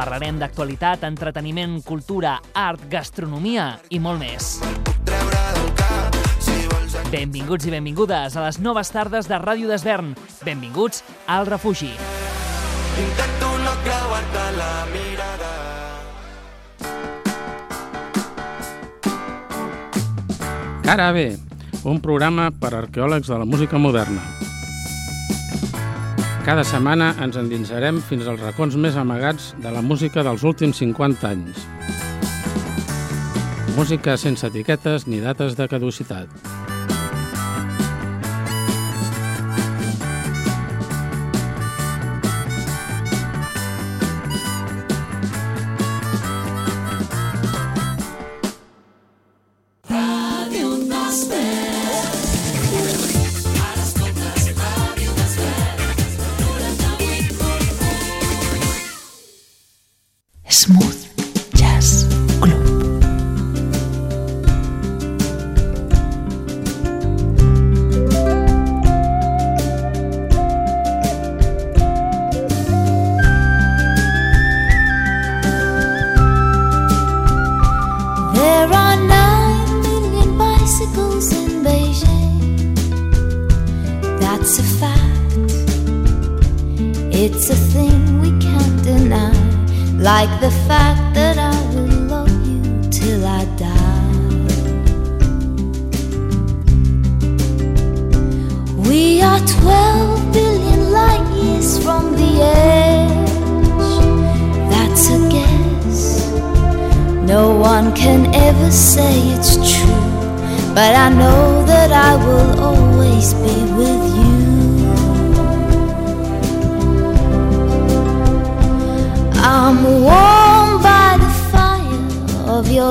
Parlarem d'actualitat, entreteniment, cultura, art, gastronomia i molt més. Benvinguts i benvingudes a les noves tardes de Ràdio d'Esvern. Benvinguts al refugi. Intento no creuar-te la mirada. Cara B, un programa per a arqueòlegs de la música moderna. Cada setmana ens endinsarem fins als racons més amagats de la música dels últims 50 anys. Música sense etiquetes ni dates de caducitat.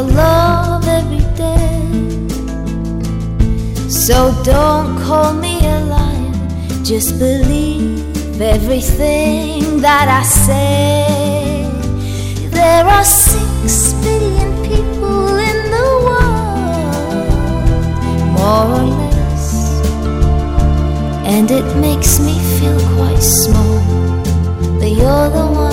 Love every day. So don't call me a liar, just believe everything that I say. There are six billion people in the world, more or less, and it makes me feel quite small. But you're the one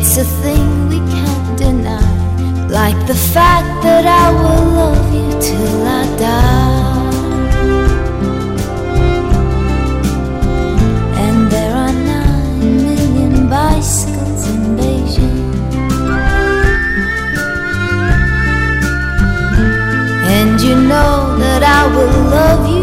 It's a thing we can't deny. Like the fact that I will love you till I die. And there are nine million bicycles in Beijing. And you you know that I will love you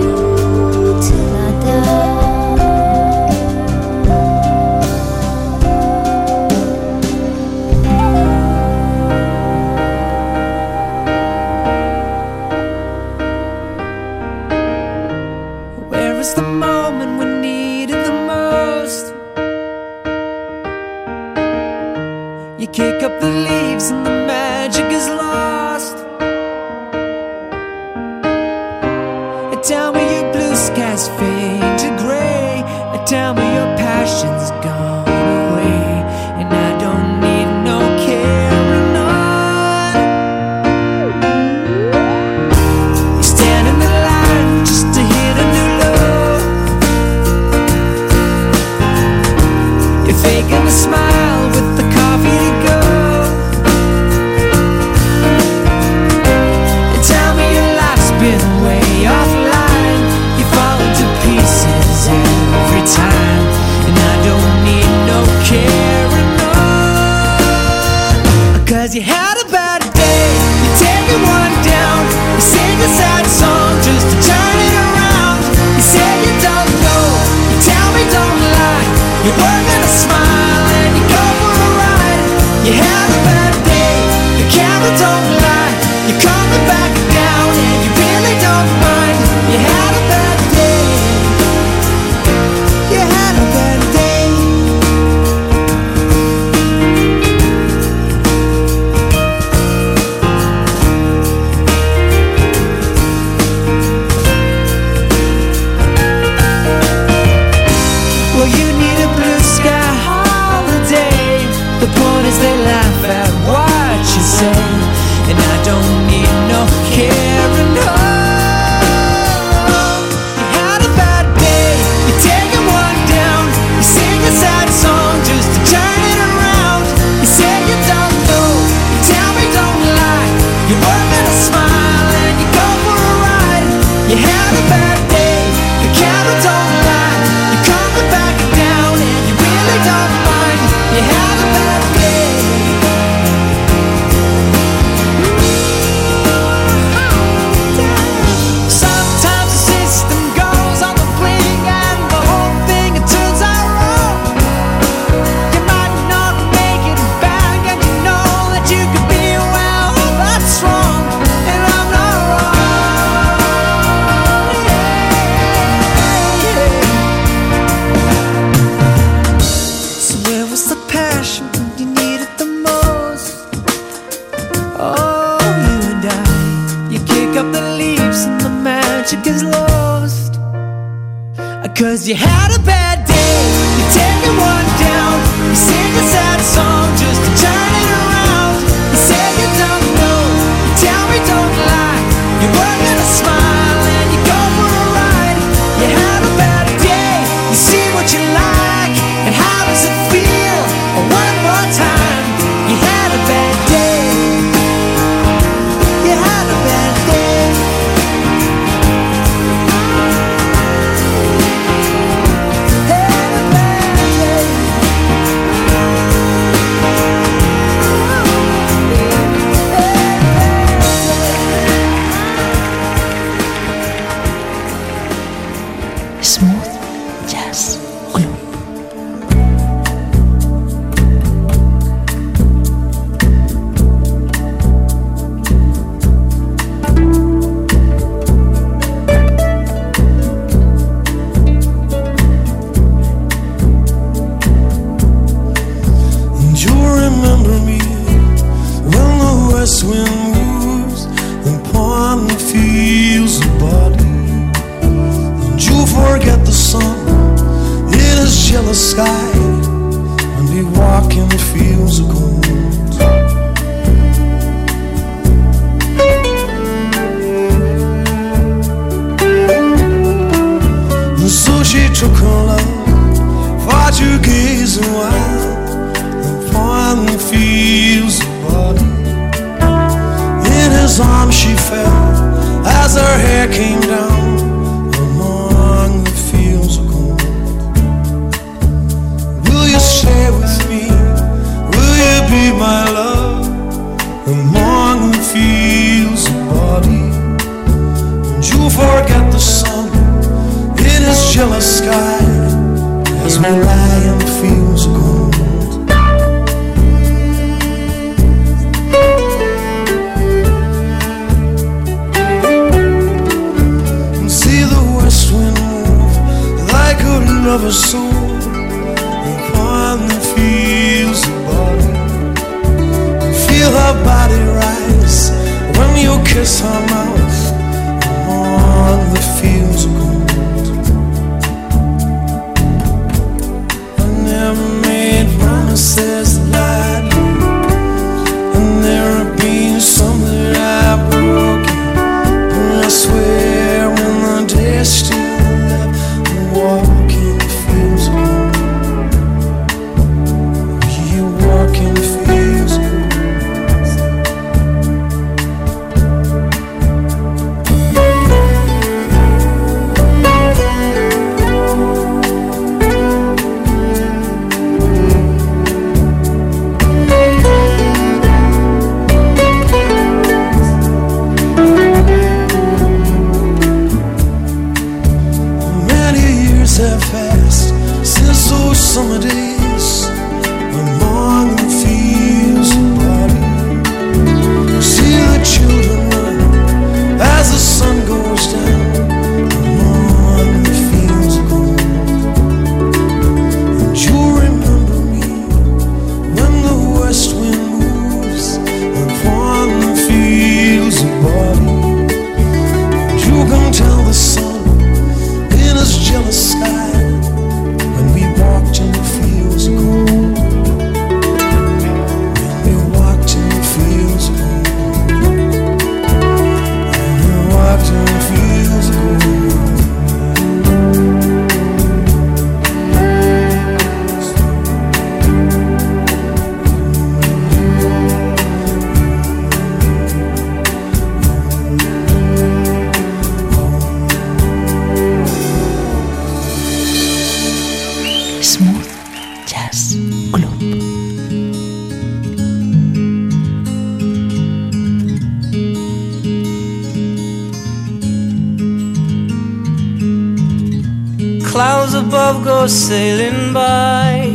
Clouds above go sailing by.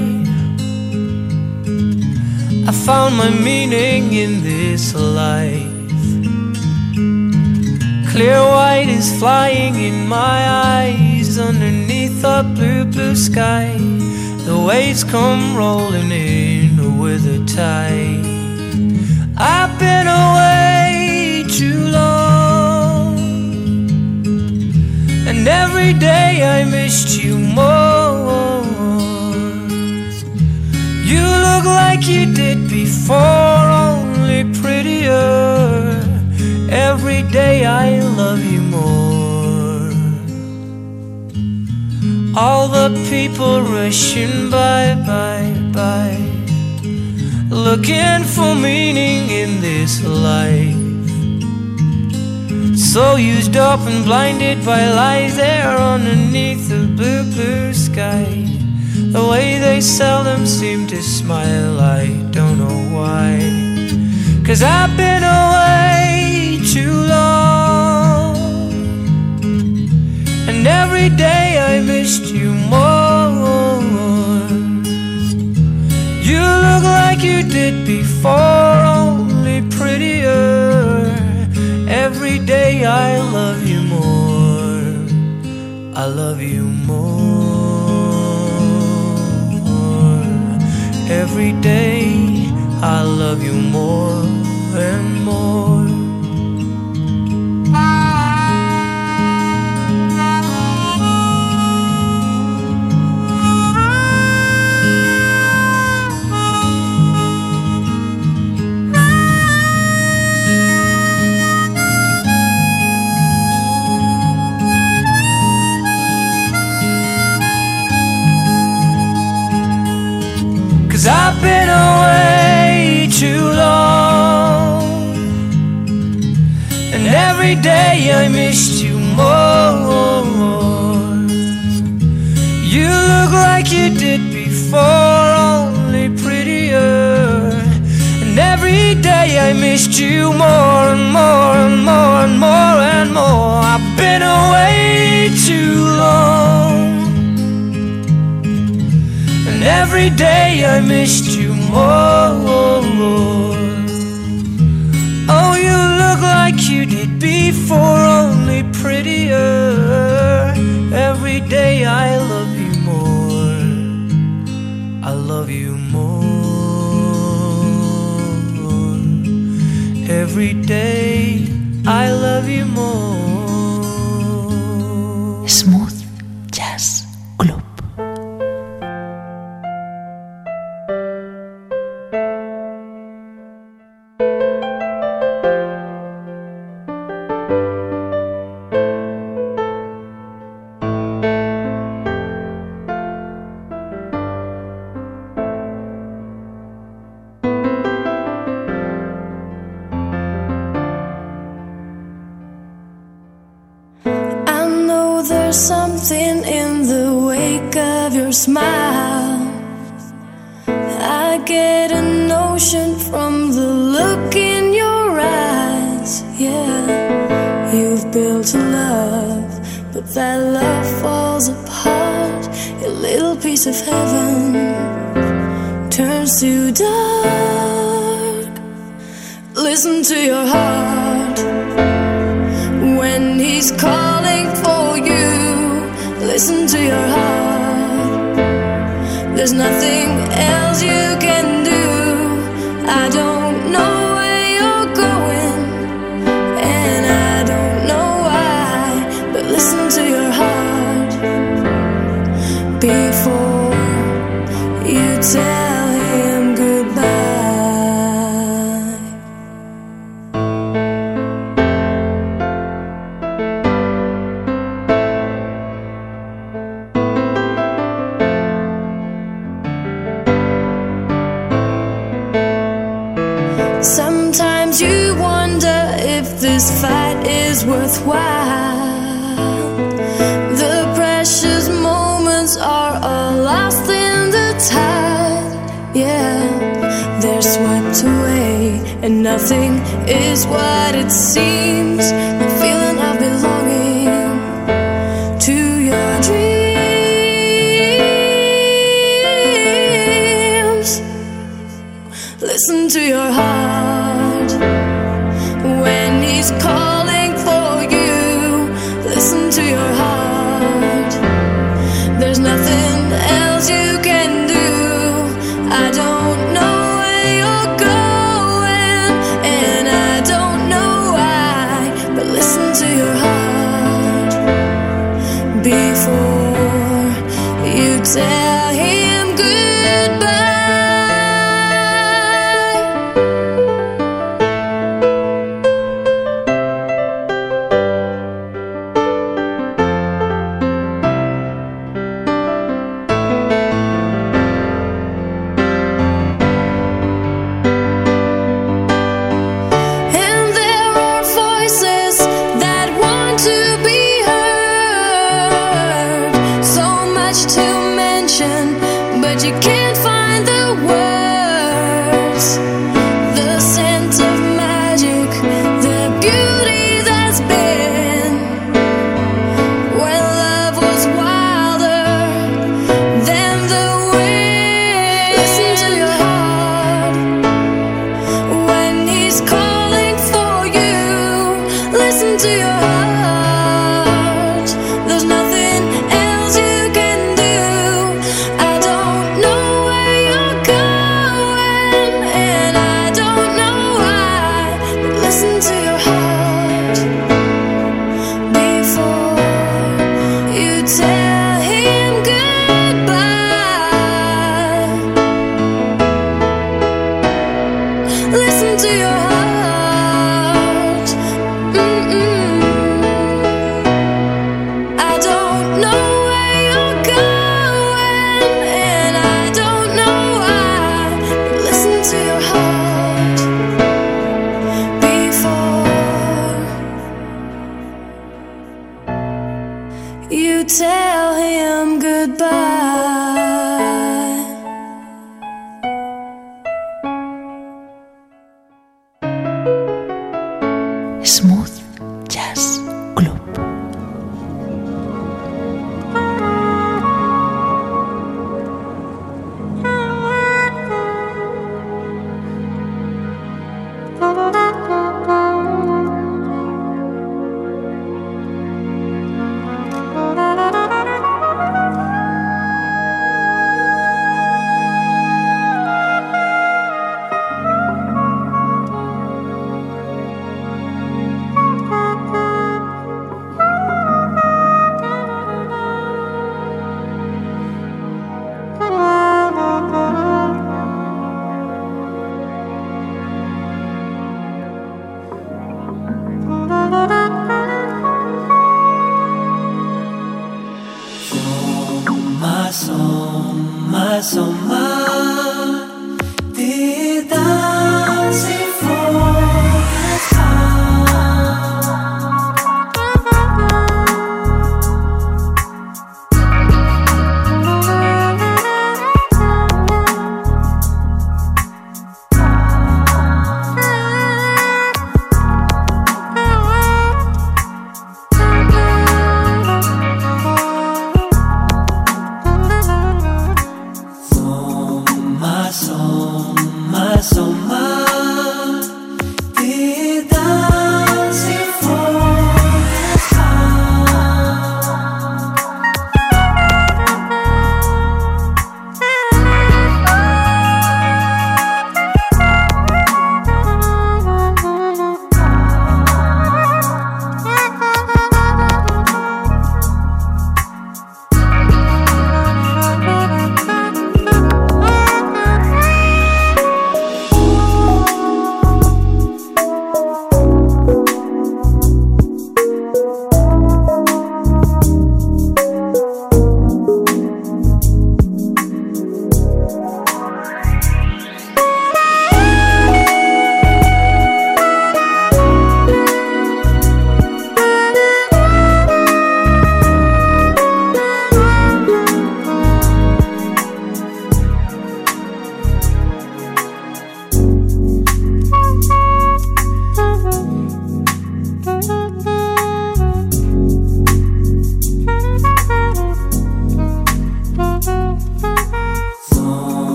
I found my meaning in this life. Clear white is flying in my eyes underneath a blue, blue sky. The waves come rolling in with a tide. I've been away too long. And every day I missed you more. You look like you did before, only prettier. Every day I love you more. All the people rushing by, by, by, looking for meaning in this life. So used up and blinded by lies there underneath the blue, blue sky. The way they seldom seem to smile, I don't know why. Cause I've been away too long. And every day I missed you more. You look like you did before, only prettier. Every day I love you more. I love you more. Every day I love you more I missed you more. You look like you did before, only prettier. And every day I missed you more and more and more and more and more. I've been away too long. And every day I missed you more. day I You've built a love, but that love falls apart. Your little piece of heaven turns to dark. Listen to your heart when he's calling for you. Listen to your heart. There's nothing else you can do. nothing is what it seems.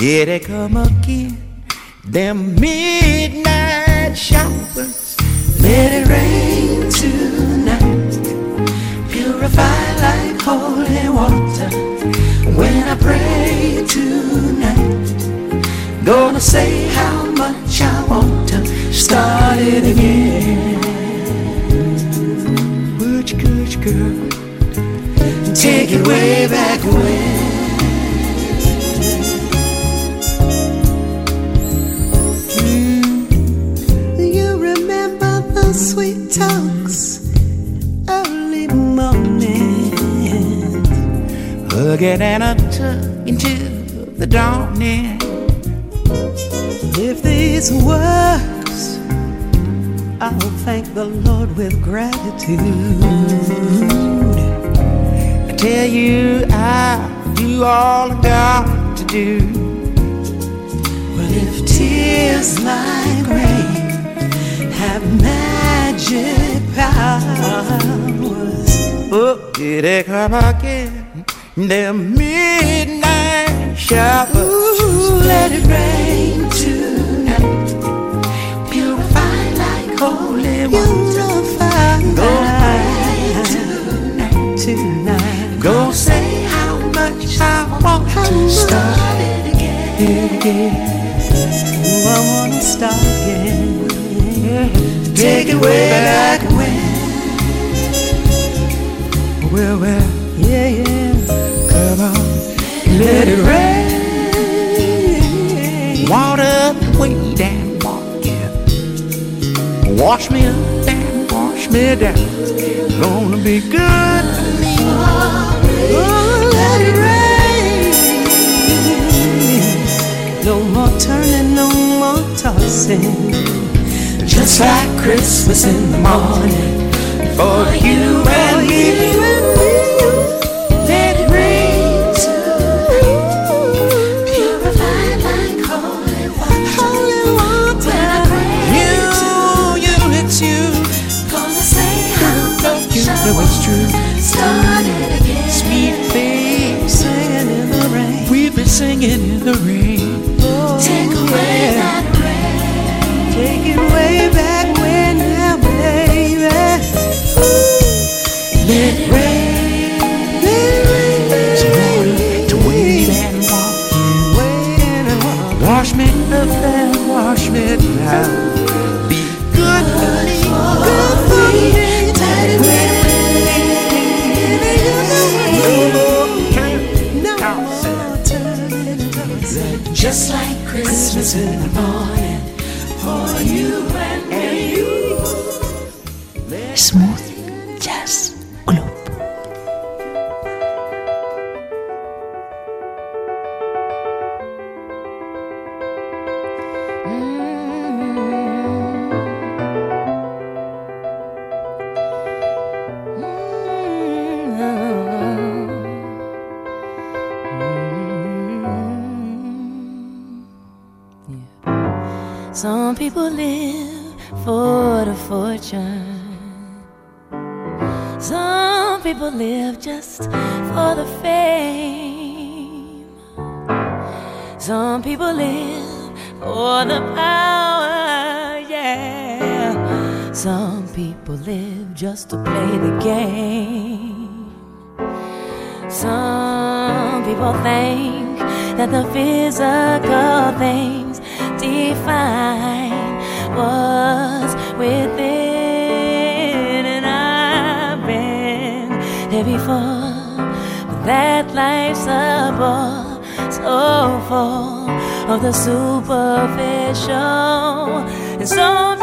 Here they come again. Them midnight showers. let it rain tonight. Purify like holy water. When I pray tonight, gonna say how much I want to start it again. Butch, Butch, girl, take it way back when. Hugging and a tug into the dawning. If this works, I'll thank the Lord with gratitude. I tell you, I do all I got to do. But if tears like rain have magic powers, Oh, here they come again. Them midnight showers. ooh, let it rain tonight. Purify like holy water. Go pray tonight. Tonight. Go say how much I want to Start it again. Ooh, I wanna start again. Take it way back when. Well, well, Yeah, yeah. On. Let it rain. Water way down, walk it. Wash me up and wash me down. Gonna be good. Oh, let it rain. No more turning, no more tossing. Just like Christmas in the morning. For you and me. Some people live for the power, yeah. Some people live just to play the game. Some people think that the physical things define what's within. And I've been there before, but that life's a bore so full of the superficial. And some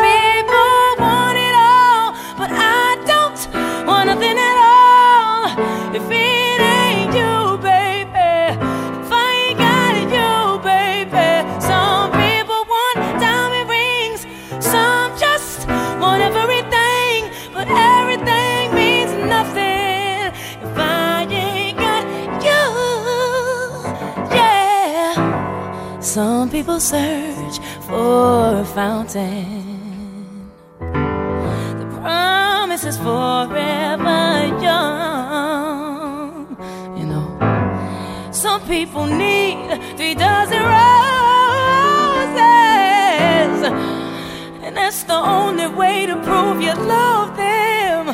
people search for a fountain. The promise is forever young. You know, some people need three dozen roses, and that's the only way to prove you love them.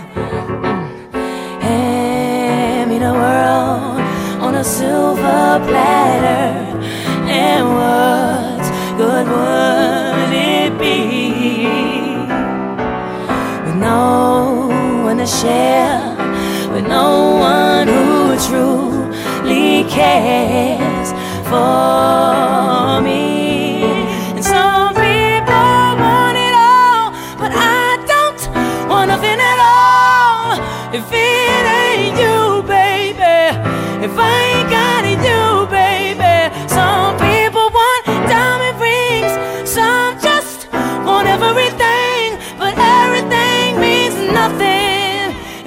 Hand me the world on a silver platter, and what would it be with no one to share, with no one who truly cares for me? And some people want it all, but I don't want nothing at all. If it ain't you, baby, if I ain't got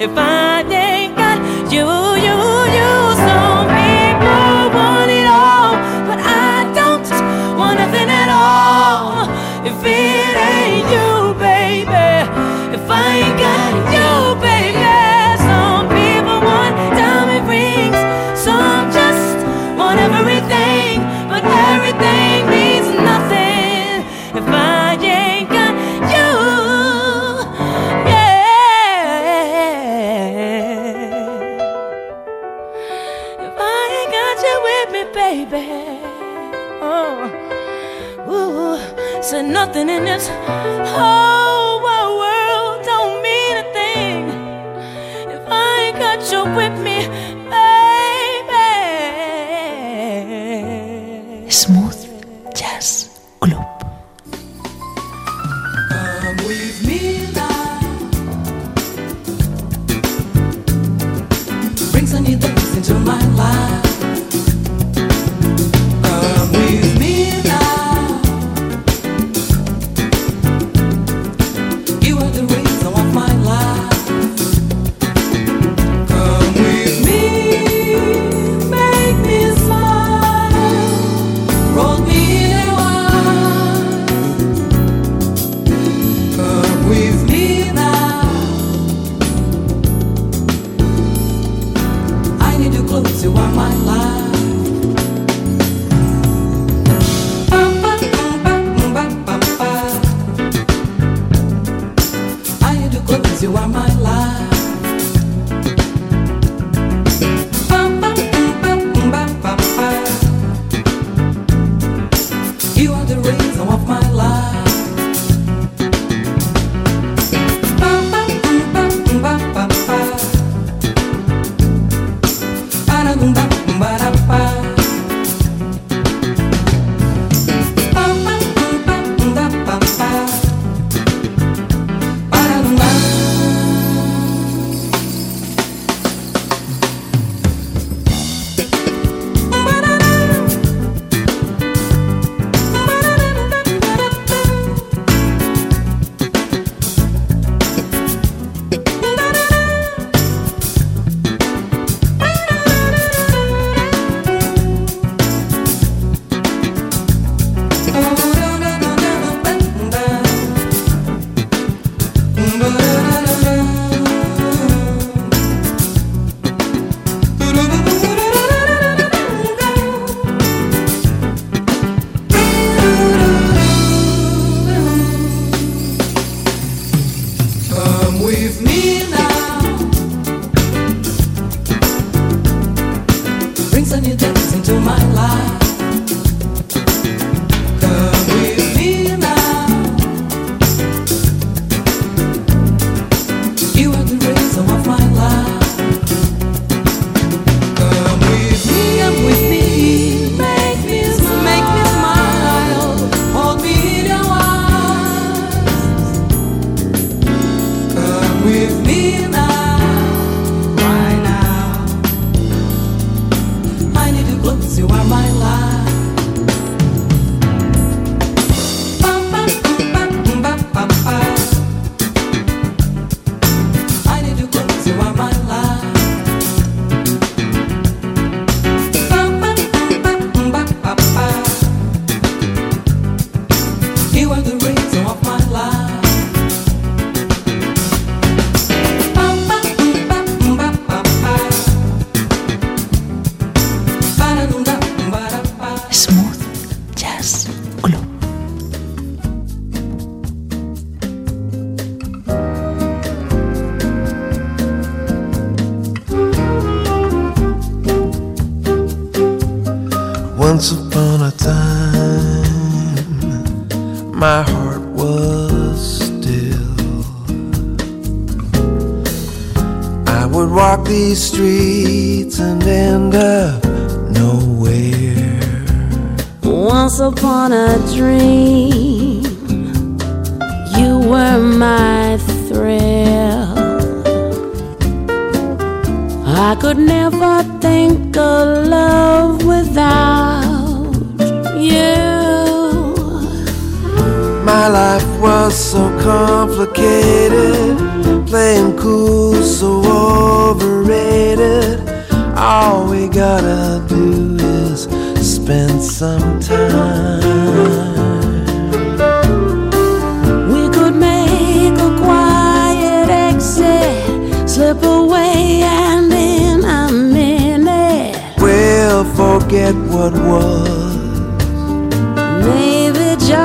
if I ain't got you, you, so nothing in this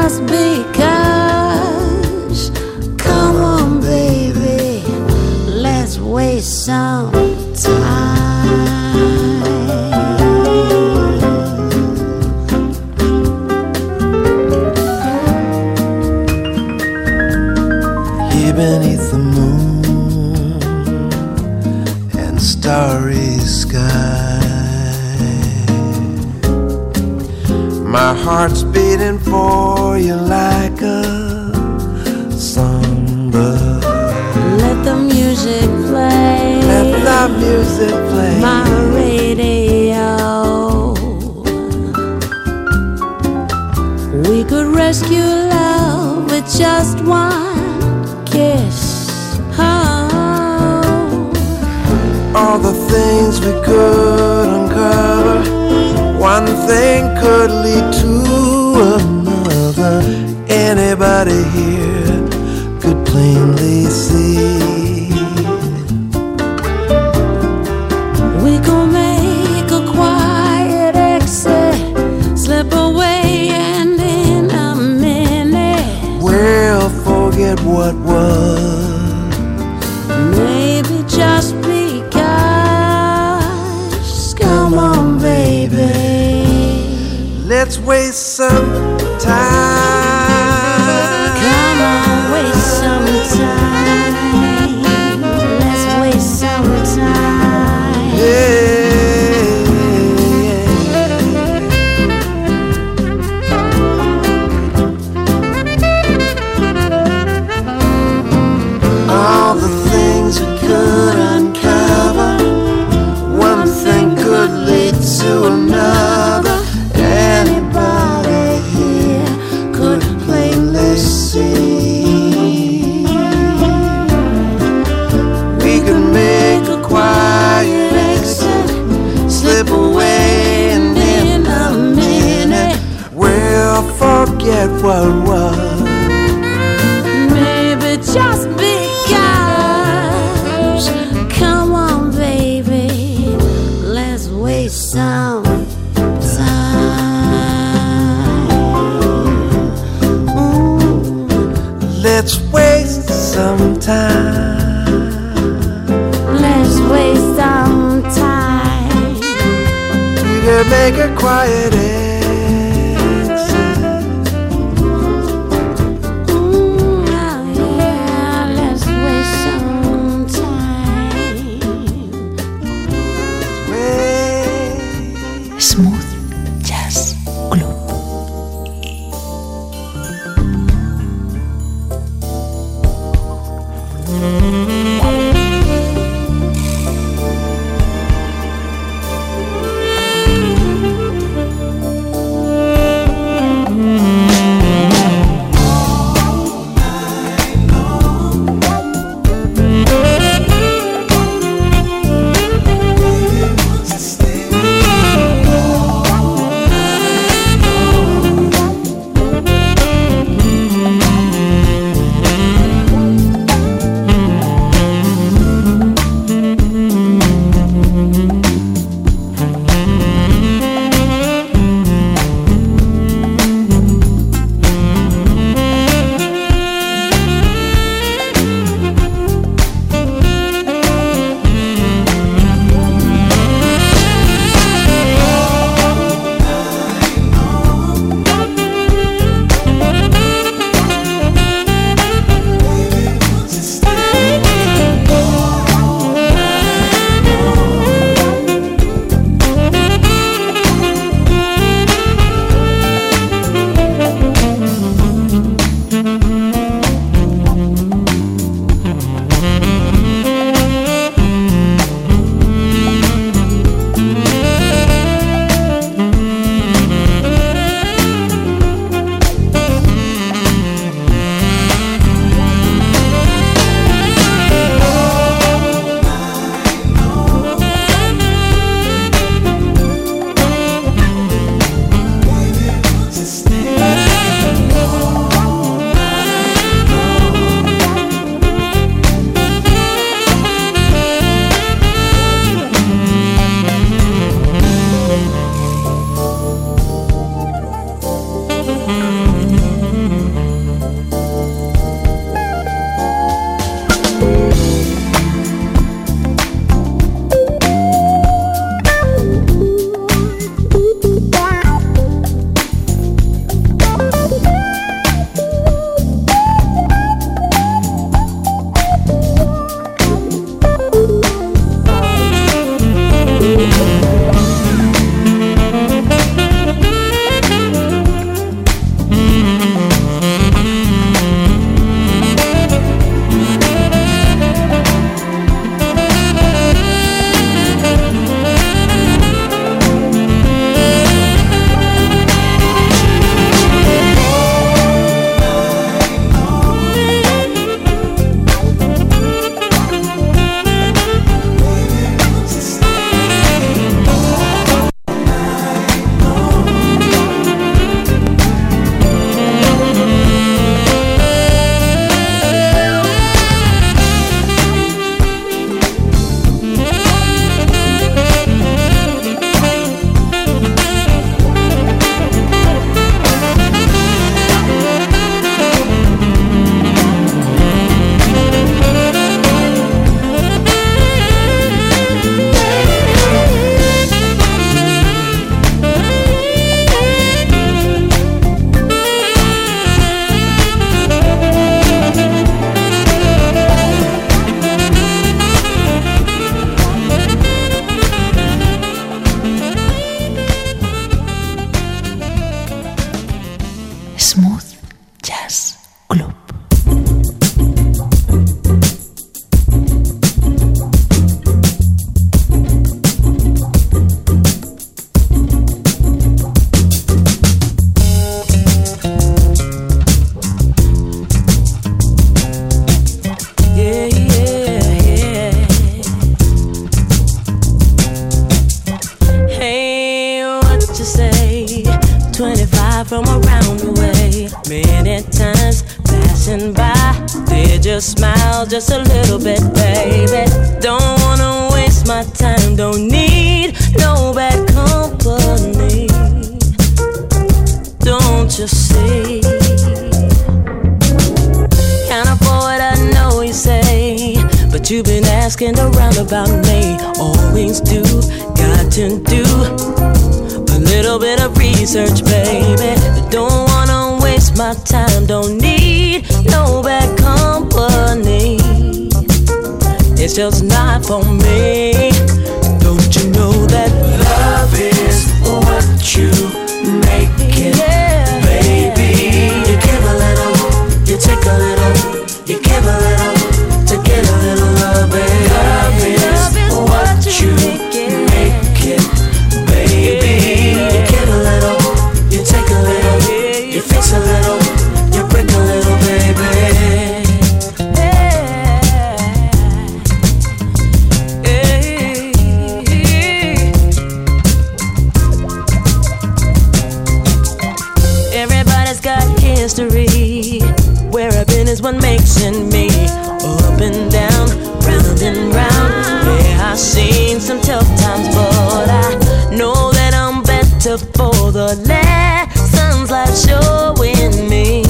just because. Come on, baby, let's waste some. heart's beating for you like a songbird. Let the music play. Let the music play. My radio. We could rescue love with just one kiss. Oh. All the things we could uncover. One thing could lead some you've been asking around about me. Always do, got to do a little bit of research, baby. Don't wanna waste my time, don't need no bad company. It's just not for me. Don't you know that love is what you you make it, baby. You a little, you take a little, you fix a little, you break a little, baby. Everybody's got history. Where I've been is what makes in me I've seen some tough times, but I know that I'm better for the lessons life's showing me.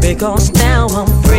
Because now I'm free.